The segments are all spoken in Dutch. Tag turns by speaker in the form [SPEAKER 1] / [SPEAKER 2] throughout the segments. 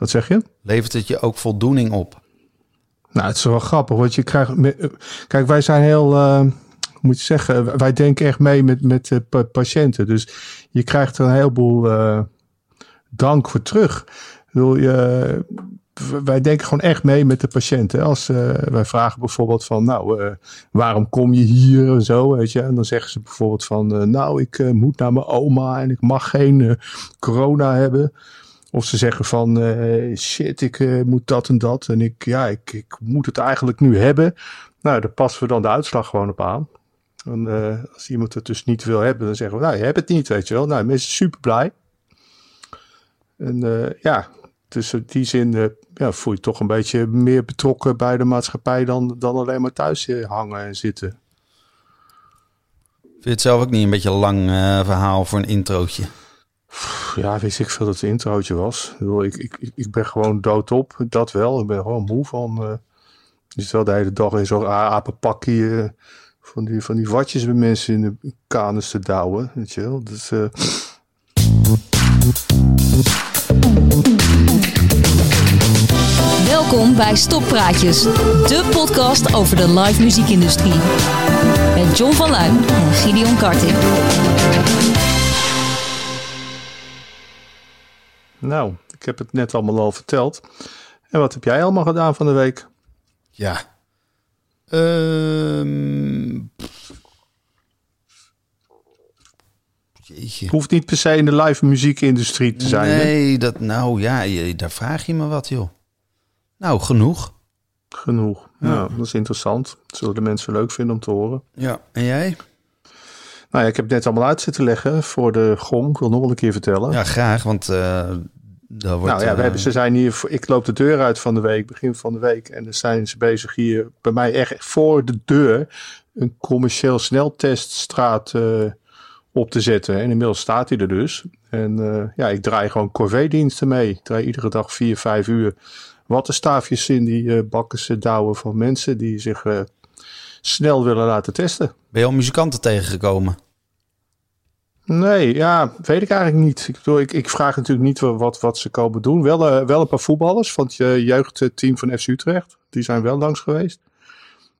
[SPEAKER 1] Wat zeg je?
[SPEAKER 2] Levert het je ook voldoening op?
[SPEAKER 1] Nou, het is wel grappig, want je krijgt... eh, Kijk, wij zijn heel... hoe moet je zeggen? Wij denken echt mee met, met eh, pa- patiënten. Dus je krijgt er een heleboel eh, dank voor terug. Ik bedoel, je, wij denken gewoon echt mee met de patiënten. Als wij vragen bijvoorbeeld van... Nou, waarom kom je hier en zo, weet je? En dan zeggen ze bijvoorbeeld van... nou, ik moet naar mijn oma en ik mag geen corona hebben... Of ze zeggen van eh, shit, ik eh, moet dat en dat. En ik, ja, ik, ik moet het eigenlijk nu hebben. Nou, daar passen we dan de uitslag gewoon op aan. En eh, als iemand het dus niet wil hebben, dan zeggen we, nou, je hebt het niet, weet je wel. Nou, mensen zijn super blij. En ja, dus in die zin ja, voel je toch een beetje meer betrokken bij de maatschappij dan, dan alleen maar thuis hangen en zitten.
[SPEAKER 2] Vind je het zelf ook niet een beetje een lang verhaal voor een introotje?
[SPEAKER 1] Ja, wist ik veel dat het introotje was. Ik, ik, ik, ben gewoon doodop, dat wel. Ik ben gewoon moe van. eh je zit wel de hele dag in zo'n apenpakje eh, van, die, van die watjes bij mensen in de kanus te douwen. Weet je wel. Dus,
[SPEAKER 3] Welkom bij Stoppraatjes, de podcast over de live muziekindustrie. Met John van Luijn en Gideon Karting.
[SPEAKER 1] Nou, ik heb het net allemaal al verteld. En wat heb jij allemaal gedaan van de week?
[SPEAKER 2] Ja. Ehm Jeetje.
[SPEAKER 1] Hoeft niet per se in de live muziekindustrie te zijn. hè?
[SPEAKER 2] Nee, dat, nou ja, je- daar vraag je me wat, joh. Nou, genoeg.
[SPEAKER 1] Genoeg. Nou, dat is interessant. Dat zullen de mensen leuk vinden om te horen.
[SPEAKER 2] Ja, en jij?
[SPEAKER 1] Nou ja, ik heb het net allemaal uit zitten leggen voor de GOM. Ik wil nog wel een keer vertellen.
[SPEAKER 2] Ja, graag, want eh dat wordt...
[SPEAKER 1] nou ja, we
[SPEAKER 2] eh,
[SPEAKER 1] hebben, ze zijn hier. Ik loop de deur uit van de week, begin van de week. En dan zijn ze bezig hier bij mij echt voor de deur een commercieel snelteststraat eh, op te zetten. En inmiddels staat hij er dus. En ja, ik draai gewoon corvée-diensten mee. Ik draai iedere dag vier, vijf uur wattenstaafjes in die eh bakken ze douwen van mensen die zich snel willen laten testen.
[SPEAKER 2] Ben je al muzikanten tegengekomen?
[SPEAKER 1] Nee, ja, weet ik eigenlijk niet. Ik, bedoel, ik, ik vraag natuurlijk niet wa- wat, wat ze komen doen. Wel, eh, wel een paar voetballers van het jeugdteam van FC Utrecht. Die zijn wel langs geweest.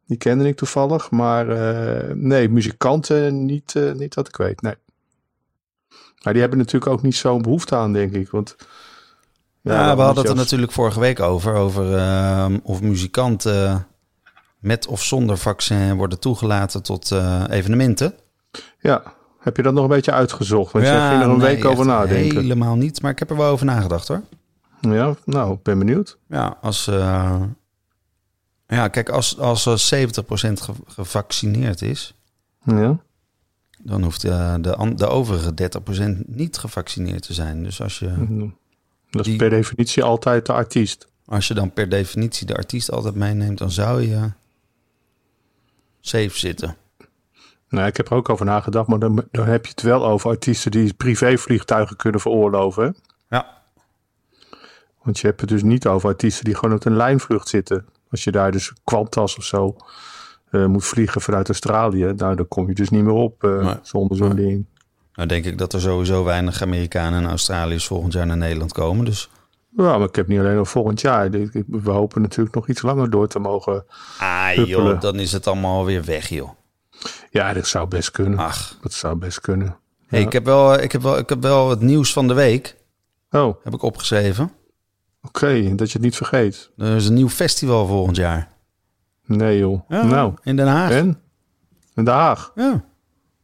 [SPEAKER 1] Die kende ik toevallig. Maar eh, nee, muzikanten niet, eh, niet dat ik weet. Nee. Maar die hebben natuurlijk ook niet zo'n behoefte aan, denk ik. Want,
[SPEAKER 2] Ja, we hadden het er
[SPEAKER 1] als-
[SPEAKER 2] natuurlijk vorige week over. Over ehm, of muzikanten met of zonder vaccin worden toegelaten tot eh, evenementen.
[SPEAKER 1] Ja, heb je dat nog een beetje uitgezocht? Want je ging er een
[SPEAKER 2] nee,
[SPEAKER 1] week over nadenken.
[SPEAKER 2] Helemaal niet, maar ik heb er wel over nagedacht hoor.
[SPEAKER 1] Ja, nou, ik ben benieuwd.
[SPEAKER 2] Ja, als, eh, ja kijk, als, als er 70% ge- gevaccineerd is,
[SPEAKER 1] Ja.
[SPEAKER 2] dan hoeft eh, de, de overige 30% niet gevaccineerd te zijn. Dus als je,
[SPEAKER 1] Dat is
[SPEAKER 2] Die-
[SPEAKER 1] per definitie altijd de artiest.
[SPEAKER 2] als je dan per definitie de artiest altijd meeneemt, dan zou je safe zitten.
[SPEAKER 1] Nou, ik heb er ook over nagedacht, maar dan, dan heb je het wel over artiesten die privévliegtuigen kunnen veroorloven.
[SPEAKER 2] Ja,
[SPEAKER 1] Want je hebt het dus niet over artiesten die gewoon op een lijnvlucht zitten. Als je daar dus Qantas of zo eh, moet vliegen vanuit Australië, nou, dan kom je dus niet meer op eh,
[SPEAKER 2] Nee.
[SPEAKER 1] zonder zo'n ding.
[SPEAKER 2] nou denk ik dat er sowieso weinig Amerikanen en Australiërs volgend jaar naar Nederland komen. Dus
[SPEAKER 1] Ja, maar ik heb niet alleen nog volgend jaar. We hopen natuurlijk nog iets langer door te mogen.
[SPEAKER 2] ah,
[SPEAKER 1] Huppelen.
[SPEAKER 2] joh, dan is het allemaal weer weg, joh.
[SPEAKER 1] Ja, dat zou best kunnen.
[SPEAKER 2] Ach,
[SPEAKER 1] Dat zou best kunnen.
[SPEAKER 2] hey, ik, heb wel, ik, heb wel, ik heb wel het nieuws van de week,
[SPEAKER 1] Oh, oké.
[SPEAKER 2] heb ik opgeschreven.
[SPEAKER 1] dat je het niet vergeet.
[SPEAKER 2] Er is een nieuw festival volgend jaar.
[SPEAKER 1] Nee, joh.
[SPEAKER 2] Ja,
[SPEAKER 1] Nou,
[SPEAKER 2] in Den Haag.
[SPEAKER 1] en? In Den Haag.
[SPEAKER 2] Ja.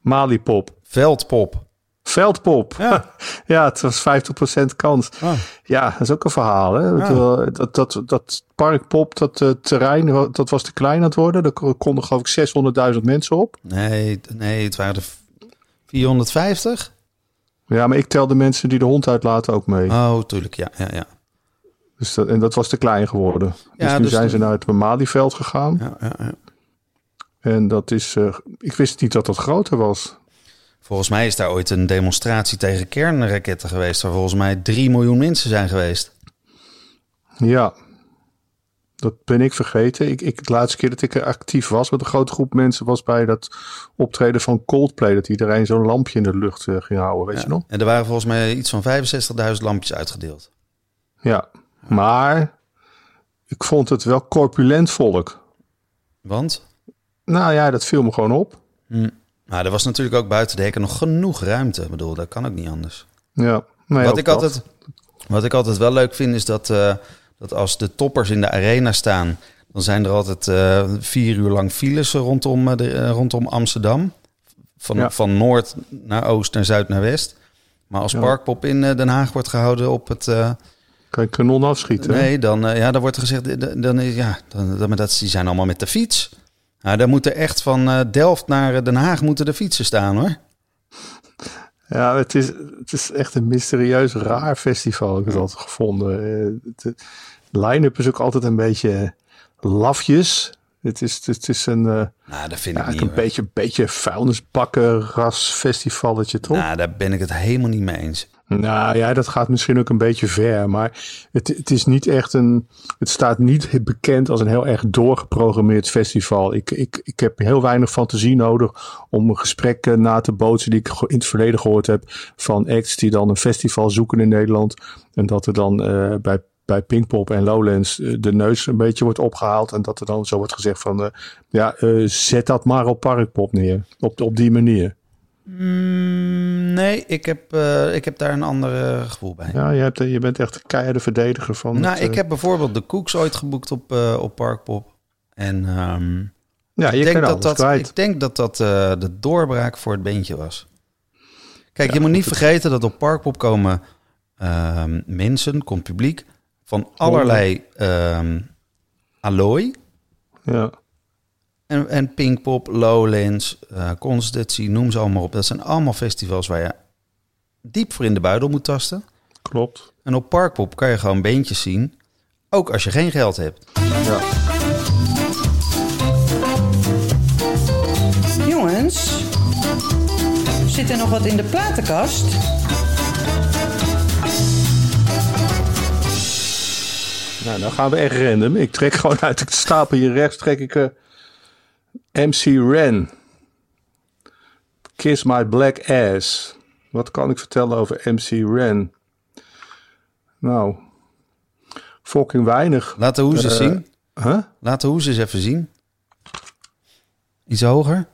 [SPEAKER 1] Malipop.
[SPEAKER 2] Veldpop.
[SPEAKER 1] Veldpop.
[SPEAKER 2] Ja.
[SPEAKER 1] Ja, het was 50% kans.
[SPEAKER 2] Ah.
[SPEAKER 1] Ja, dat is ook een verhaal. Hè?
[SPEAKER 2] Ja.
[SPEAKER 1] Dat, dat, dat parkpop, dat eh, terrein, dat was te klein aan het worden. Daar konden geloof ik 600.000 mensen op.
[SPEAKER 2] Nee, nee, het waren er v- 450.
[SPEAKER 1] Ja, maar ik tel de mensen die de hond uitlaten ook mee.
[SPEAKER 2] Oh, tuurlijk, ja, ja, ja.
[SPEAKER 1] Dus dat, en dat was te klein geworden. Dus
[SPEAKER 2] Ja,
[SPEAKER 1] nu
[SPEAKER 2] dus
[SPEAKER 1] zijn
[SPEAKER 2] de-
[SPEAKER 1] ze naar het Malieveld gegaan.
[SPEAKER 2] ja, ja, ja.
[SPEAKER 1] En dat is, eh, ik wist niet dat dat groter was.
[SPEAKER 2] Volgens mij is daar ooit een demonstratie tegen kernraketten geweest... waar volgens mij 3 miljoen mensen zijn geweest.
[SPEAKER 1] Ja, dat ben ik vergeten. Ik, ik, de laatste keer dat ik er actief was met een grote groep mensen was bij dat optreden van Coldplay. Dat iedereen zo'n lampje in de lucht eh, ging houden, weet je nog?
[SPEAKER 2] En er waren volgens mij iets van 65.000 lampjes uitgedeeld.
[SPEAKER 1] Ja. Maar ik vond het wel corpulent volk.
[SPEAKER 2] Want?
[SPEAKER 1] Nou ja, dat viel me gewoon op.
[SPEAKER 2] Hm. Nou, er was natuurlijk ook buiten de hekken nog genoeg ruimte. Ik bedoel, dat kan ook niet anders.
[SPEAKER 1] Ja, nee,
[SPEAKER 2] wat, ik
[SPEAKER 1] dat.
[SPEAKER 2] altijd, wat ik altijd wel leuk vind, is dat, eh, dat als de toppers in de arena staan... dan zijn er altijd eh, vier uur lang files rondom, eh, de, rondom Amsterdam. Van,
[SPEAKER 1] Ja.
[SPEAKER 2] van noord naar oost, naar zuid, naar west. Maar als
[SPEAKER 1] Ja.
[SPEAKER 2] Parkpop in Den Haag wordt gehouden op het...
[SPEAKER 1] Kan je kanon afschieten?
[SPEAKER 2] Nee, dan, ja, dan wordt er gezegd, dan, ja, dan, dan, maar dat, die zijn allemaal met de fiets. Nou, dan moeten echt van eh, Delft naar eh, Den Haag moeten de fietsen staan hoor.
[SPEAKER 1] Ja, het is, het is echt een mysterieus raar festival. heb Ik het altijd gevonden. Eh, De line-up is ook altijd een beetje lafjes. Het is, het is een,
[SPEAKER 2] Nou, dat vind
[SPEAKER 1] ja,
[SPEAKER 2] ik niet.
[SPEAKER 1] een
[SPEAKER 2] hoor.
[SPEAKER 1] beetje, beetje vuilnisbakken rasfestivalletje, toch?
[SPEAKER 2] Nou, daar ben ik het helemaal niet mee eens.
[SPEAKER 1] Nou ja, dat gaat misschien ook een beetje ver. Maar het, het is niet echt een. Het staat niet bekend als een heel erg doorgeprogrammeerd festival. Ik, ik, ik heb heel weinig fantasie nodig om een gesprek eh, na te bootsen die ik in het verleden gehoord heb. Van acts die dan een festival zoeken in Nederland. En dat er dan eh, bij, bij Pinkpop en Lowlands eh, de neus een beetje wordt opgehaald. En dat er dan zo wordt gezegd van. ja, zet dat maar op Parkpop neer. Op, op die manier.
[SPEAKER 2] Mm, nee, ik heb, eh, ik heb daar een ander eh, gevoel bij.
[SPEAKER 1] Ja, je, hebt, eh, je bent echt een keiharde verdediger van.
[SPEAKER 2] nou,
[SPEAKER 1] het,
[SPEAKER 2] ik heb bijvoorbeeld de Koeks ooit geboekt op, op Parkpop. En ehm,
[SPEAKER 1] Ja, je
[SPEAKER 2] ik, denk dat dat,
[SPEAKER 1] kwijt.
[SPEAKER 2] ik denk dat dat de doorbraak voor het beentje was. Kijk, je moet niet vergeten dat op Parkpop komen ehm, mensen, komt publiek van allerlei ehm allooi.
[SPEAKER 1] Ja.
[SPEAKER 2] En, en Pinkpop, Lowlands, eh Constantie, noem ze allemaal op. Dat zijn allemaal festivals waar je diep voor in de buidel moet tasten.
[SPEAKER 1] Klopt.
[SPEAKER 2] En op Parkpop kan je gewoon beentjes zien. Ook als je geen geld hebt.
[SPEAKER 1] Ja.
[SPEAKER 4] Jongens, zit er nog wat in de platenkast?
[SPEAKER 1] Nou, dan gaan we echt random. Ik trek gewoon uit de stapel hier rechts, trek ik eh, MC Ren. Kiss My Black Ass. Wat kan ik vertellen over MC Ren? Nou, fucking weinig.
[SPEAKER 2] Laat de eens
[SPEAKER 1] Eh,
[SPEAKER 2] zien.
[SPEAKER 1] Huh?
[SPEAKER 2] Laat de eens even zien. Iets hoger.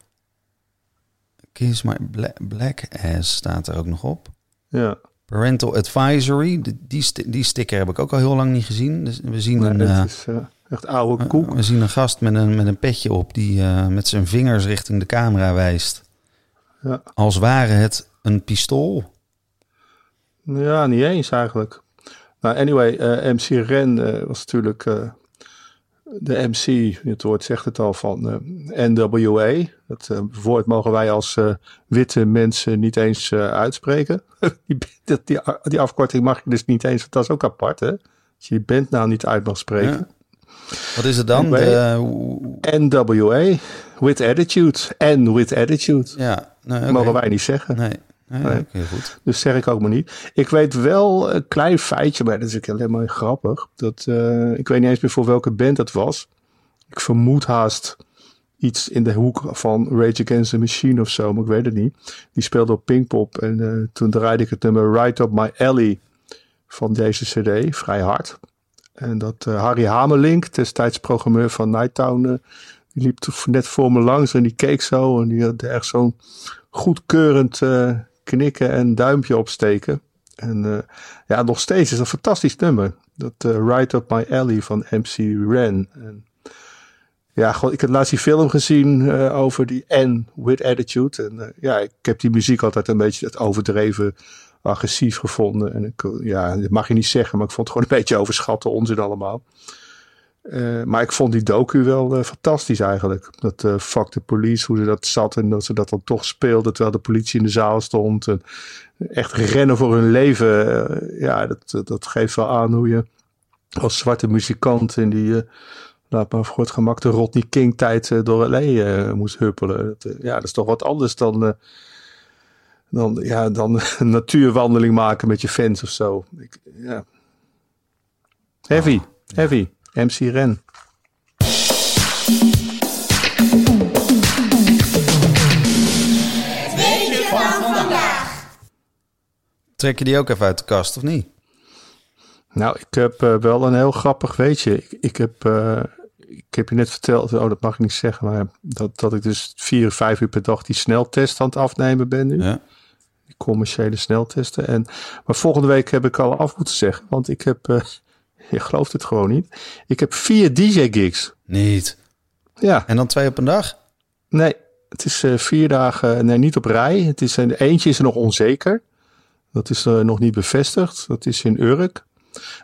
[SPEAKER 2] Kiss my bla- black ass staat er ook nog op.
[SPEAKER 1] Ja.
[SPEAKER 2] Parental advisory. Die, die, sti- die sticker heb ik ook al heel lang niet gezien. Dus we zien
[SPEAKER 1] Nee,
[SPEAKER 2] een...
[SPEAKER 1] dat
[SPEAKER 2] eh,
[SPEAKER 1] is eh, echt oude koek.
[SPEAKER 2] We zien een gast met een, met een petje op die eh, met zijn vingers richting de camera wijst.
[SPEAKER 1] Ja.
[SPEAKER 2] Als ware het een pistool.
[SPEAKER 1] Ja, niet eens eigenlijk. Nou, anyway, eh, MC Ren eh, was natuurlijk de MC, het woord zegt het al, van NWA. Dat woord mogen wij als witte mensen niet eens uitspreken. die, dat- die, die afkorting mag je dus niet eens, want dat is ook apart, hè? Als je die bandnaam niet uit mag spreken.
[SPEAKER 2] Wat is het dan?
[SPEAKER 1] Weet-
[SPEAKER 2] De,
[SPEAKER 1] NWA, with attitude. En with attitude.
[SPEAKER 2] ja, nee, oké.
[SPEAKER 1] Mogen wij niet zeggen.
[SPEAKER 2] Nee, nee, goed.
[SPEAKER 1] Dus zeg ik ook maar niet. Ik weet wel een klein feitje, maar dat is ook helemaal grappig. Dat, eh, ik weet niet eens meer voor welke band dat was. Ik vermoed haast iets in de hoek van Rage Against the Machine of zo, maar ik weet het niet. Die speelde op Pinkpop en eh, toen draaide ik het nummer Right Up My Alley van deze cd, vrij hard. En dat eh, Harry Hamelink, destijds programmeur van Nighttown, eh, die liep net voor me langs en die keek zo en die had echt zo'n goedkeurend eh, knikken en duimpje opsteken. En ja, nog steeds is een fantastisch nummer. Dat eh, Right Up My Alley van MC Ren. En, ja, gewoon, ik heb laatst die film gezien over die N with Attitude. En ja, ik heb die muziek altijd een beetje het overdreven agressief gevonden. En ja, dat mag je niet zeggen, maar ik vond het gewoon een beetje overschatte onzin allemaal. Eh, maar ik vond die docu wel eh, fantastisch eigenlijk. Dat eh Fuck the Police, hoe ze dat zat en dat ze dat dan toch speelden terwijl de politie in de zaal stond. En echt rennen voor hun leven. ja, dat, dat geeft wel aan hoe je als zwarte muzikant in die, laat maar voor het gemak, de Rodney King tijd door LA moest huppelen. Ja, dat is toch wat anders dan, dan, ja, dan een natuurwandeling maken met je fans of zo. Ik, ja. Heavy, heavy. MC Ren.
[SPEAKER 2] Trek je die ook even uit de kast, of niet?
[SPEAKER 1] Nou, ik heb eh, wel een heel grappig weetje. Ik, ik heb, eh, ik heb je net verteld, oh dat mag ik niet zeggen, maar dat, dat ik dus vier vijf uur per dag die sneltest aan het afnemen ben nu.
[SPEAKER 2] Ja.
[SPEAKER 1] Die commerciële sneltesten. En, maar volgende week heb ik al af moeten zeggen, want ik heb, eh, je gelooft het gewoon niet, ik heb vier DJ-gigs.
[SPEAKER 2] Niet.
[SPEAKER 1] Ja,
[SPEAKER 2] En dan twee op een dag?
[SPEAKER 1] nee, het is eh, vier dagen, nee niet op rij. Het is, een eentje is er nog onzeker. Dat is eh, nog niet bevestigd. Dat is in Urk.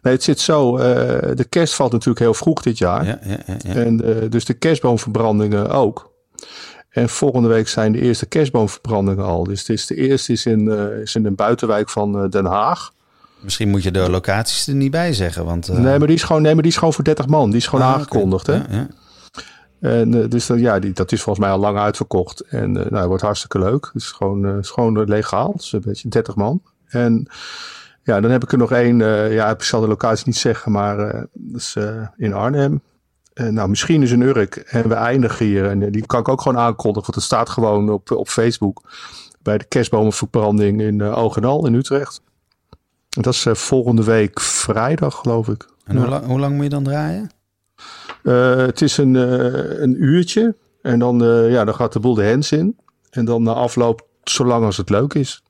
[SPEAKER 1] Nee, het zit zo. eh, de kerst valt natuurlijk heel vroeg dit jaar.
[SPEAKER 2] Ja, ja, ja. ja.
[SPEAKER 1] En eh, dus de kerstboomverbrandingen ook. En volgende week zijn de eerste kerstboomverbrandingen al. Dus het is, de eerste is in, eh, is in een buitenwijk van eh, Den Haag.
[SPEAKER 2] Misschien moet je de locaties er niet bij zeggen, want... eh,
[SPEAKER 1] nee, maar die is gewoon, nee, maar die is gewoon voor 30 man. Die is gewoon
[SPEAKER 2] ah,
[SPEAKER 1] aangekondigd. Hè?
[SPEAKER 2] Ja, ja.
[SPEAKER 1] En dus dan, ja, die, dat is volgens mij al lang uitverkocht. En nou, het wordt hartstikke leuk. Het is gewoon, het is gewoon legaal. Het is een beetje 30 man. En ja, dan heb ik er nog één. ja, ik zal de locatie niet zeggen, maar dat is in Arnhem. Eh, nou, misschien is een Urk. En we eindigen hier. En eh, die kan ik ook gewoon aankondigen. Want het staat gewoon op, op Facebook. Bij de kerstbomenverbranding in uh, Ogenal in Utrecht. En dat is eh, volgende week vrijdag, geloof ik.
[SPEAKER 2] En hoe, lang, hoe lang moet je dan draaien?
[SPEAKER 1] Eh, het is een, eh, een uurtje. En dan, eh, ja, dan gaat de boel de hens in. En dan na afloop, zolang als het leuk is.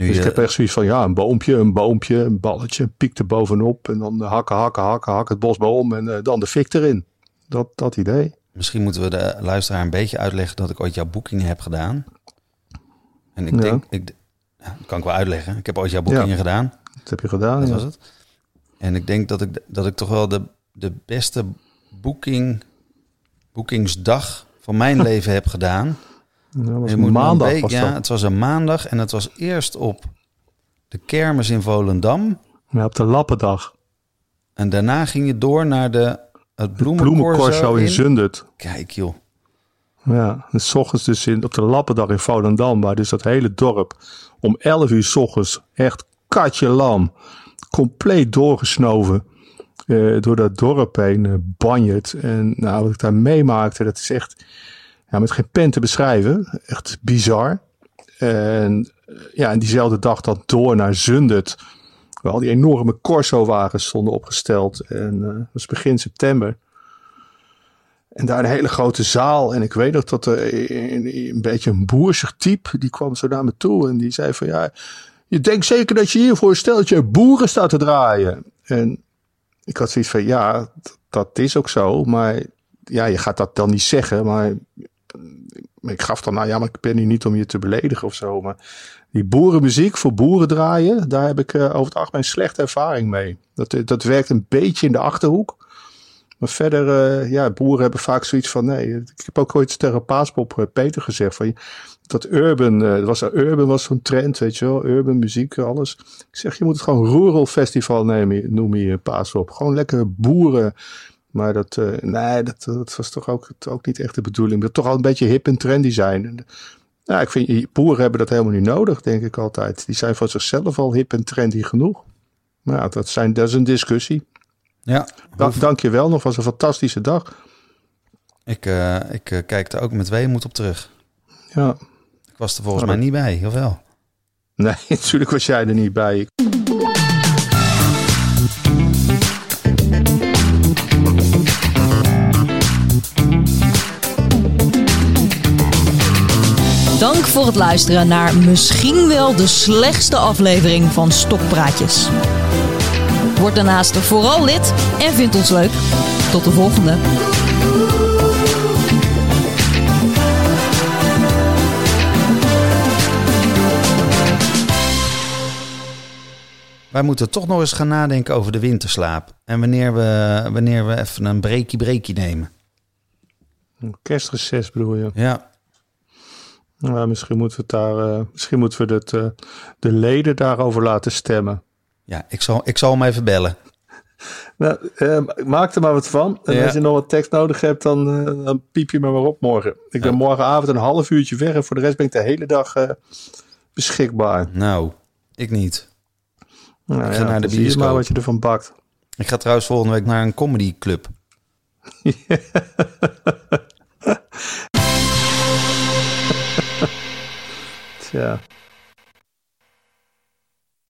[SPEAKER 2] Nu
[SPEAKER 1] Dus ik heb echt zoiets van, ja, een boompje, een boompje, een balletje, een piek er bovenop. En dan hakken, hakken, hakken, hakken het bos maar om. En eh, dan de fik erin. Dat, dat idee.
[SPEAKER 2] Misschien moeten we de luisteraar een beetje uitleggen dat ik ooit jouw boekingen heb gedaan. En ik
[SPEAKER 1] Ja.
[SPEAKER 2] denk, ik, dat kan ik wel uitleggen. Ik heb ooit jouw boekingen
[SPEAKER 1] Ja.
[SPEAKER 2] gedaan.
[SPEAKER 1] Dat heb je gedaan.
[SPEAKER 2] Dat
[SPEAKER 1] ja.
[SPEAKER 2] was het. En ik denk dat ik, dat ik toch wel de, de beste boeking, boekingsdag van mijn leven heb gedaan.
[SPEAKER 1] Dat was een maandag. was
[SPEAKER 2] ja, het was een maandag en het was eerst op de kermis in Volendam.
[SPEAKER 1] Ja, op de Lappendag.
[SPEAKER 2] En daarna ging je door naar de, het
[SPEAKER 1] Bloemencorso in
[SPEAKER 2] in.
[SPEAKER 1] Zundert.
[SPEAKER 2] Kijk joh.
[SPEAKER 1] Ja, 's ochtends dus in, op de Lappendag in Volendam, waar dus dat hele dorp om 11 uur 's ochtends echt katje lam, compleet doorgesnoven eh, door dat dorp heen, eh, banjet. En nou, wat ik daar meemaakte, dat is echt ja, met geen pen te beschrijven. Echt bizar. En eh, ja, en diezelfde dag dan door naar Zundert, al die enorme Corso-wagens stonden opgesteld. En eh, dat was begin september. En daar een hele grote zaal. En ik weet nog dat er een, beetje een boersig type, die kwam zo naar me toe. En die zei van ja, je denkt zeker dat je hier voor een steltje boeren staat te draaien. En ik had zoiets van ja, dat is ook zo. Maar ja, je gaat dat dan niet zeggen. Maar ik gaf dan, nou ja, maar ik ben hier niet om je te beledigen of zo. Maar die boerenmuziek voor boeren draaien, daar heb ik eh, over het algemeen slechte ervaring mee. Dat, dat werkt een beetje in de achterhoek. Maar verder, eh, ja, boeren hebben vaak zoiets van, nee, ik heb ook ooit tegen Paaspop eh, Peter gezegd van, dat urban, eh, was, urban was zo'n trend, weet je wel, urban muziek, alles. Ik zeg, je moet het gewoon rural festival nemen, noem je Paaspop. Gewoon lekker boeren. Maar dat, eh, nee, dat, dat was toch ook, ook niet echt de bedoeling. Dat toch al een beetje hip en trendy zijn. En, ja, ik vind, boeren hebben dat helemaal niet nodig, denk ik altijd. Die zijn van zichzelf al hip en trendy genoeg. Maar ja, dat, zijn, dat is een discussie.
[SPEAKER 2] Ja,
[SPEAKER 1] Da dank je wel nog, was een fantastische dag.
[SPEAKER 2] ik, eh, ik eh, kijk er ook met weemoed op terug.
[SPEAKER 1] Ja.
[SPEAKER 2] Ik was er volgens
[SPEAKER 1] Oh,
[SPEAKER 2] mij
[SPEAKER 1] dat-
[SPEAKER 2] niet bij, of wel?
[SPEAKER 1] Nee, natuurlijk was jij er niet bij.
[SPEAKER 3] Dank voor het luisteren naar misschien wel de slechtste aflevering van Stokpraatjes. Word daarnaast vooral lid en vind ons leuk. Tot de volgende.
[SPEAKER 2] Wij moeten toch nog eens gaan nadenken over de winterslaap. En wanneer we, wanneer we even een breakie breakie nemen.
[SPEAKER 1] Een Kerstreces bedoel je.
[SPEAKER 2] Ja,
[SPEAKER 1] Nou, misschien moeten we, het daar, eh, misschien moeten we het, eh, de leden daarover laten stemmen.
[SPEAKER 2] ja ik, zal, ik zal hem even bellen.
[SPEAKER 1] Nou, eh, maak er maar wat van. En
[SPEAKER 2] Ja.
[SPEAKER 1] als je nog wat tekst nodig hebt, dan, eh, dan piep je me maar op morgen. Ik ben
[SPEAKER 2] Ja.
[SPEAKER 1] morgenavond een half uurtje weg en voor de rest ben ik de hele dag beschikbaar.
[SPEAKER 2] Nou, ik niet.
[SPEAKER 1] Nou,
[SPEAKER 2] Ik ga naar de
[SPEAKER 1] dan zie je
[SPEAKER 2] bioscoop.
[SPEAKER 1] maar wat je ervan bakt.
[SPEAKER 2] Ik ga trouwens volgende week naar een comedyclub.
[SPEAKER 1] yeah.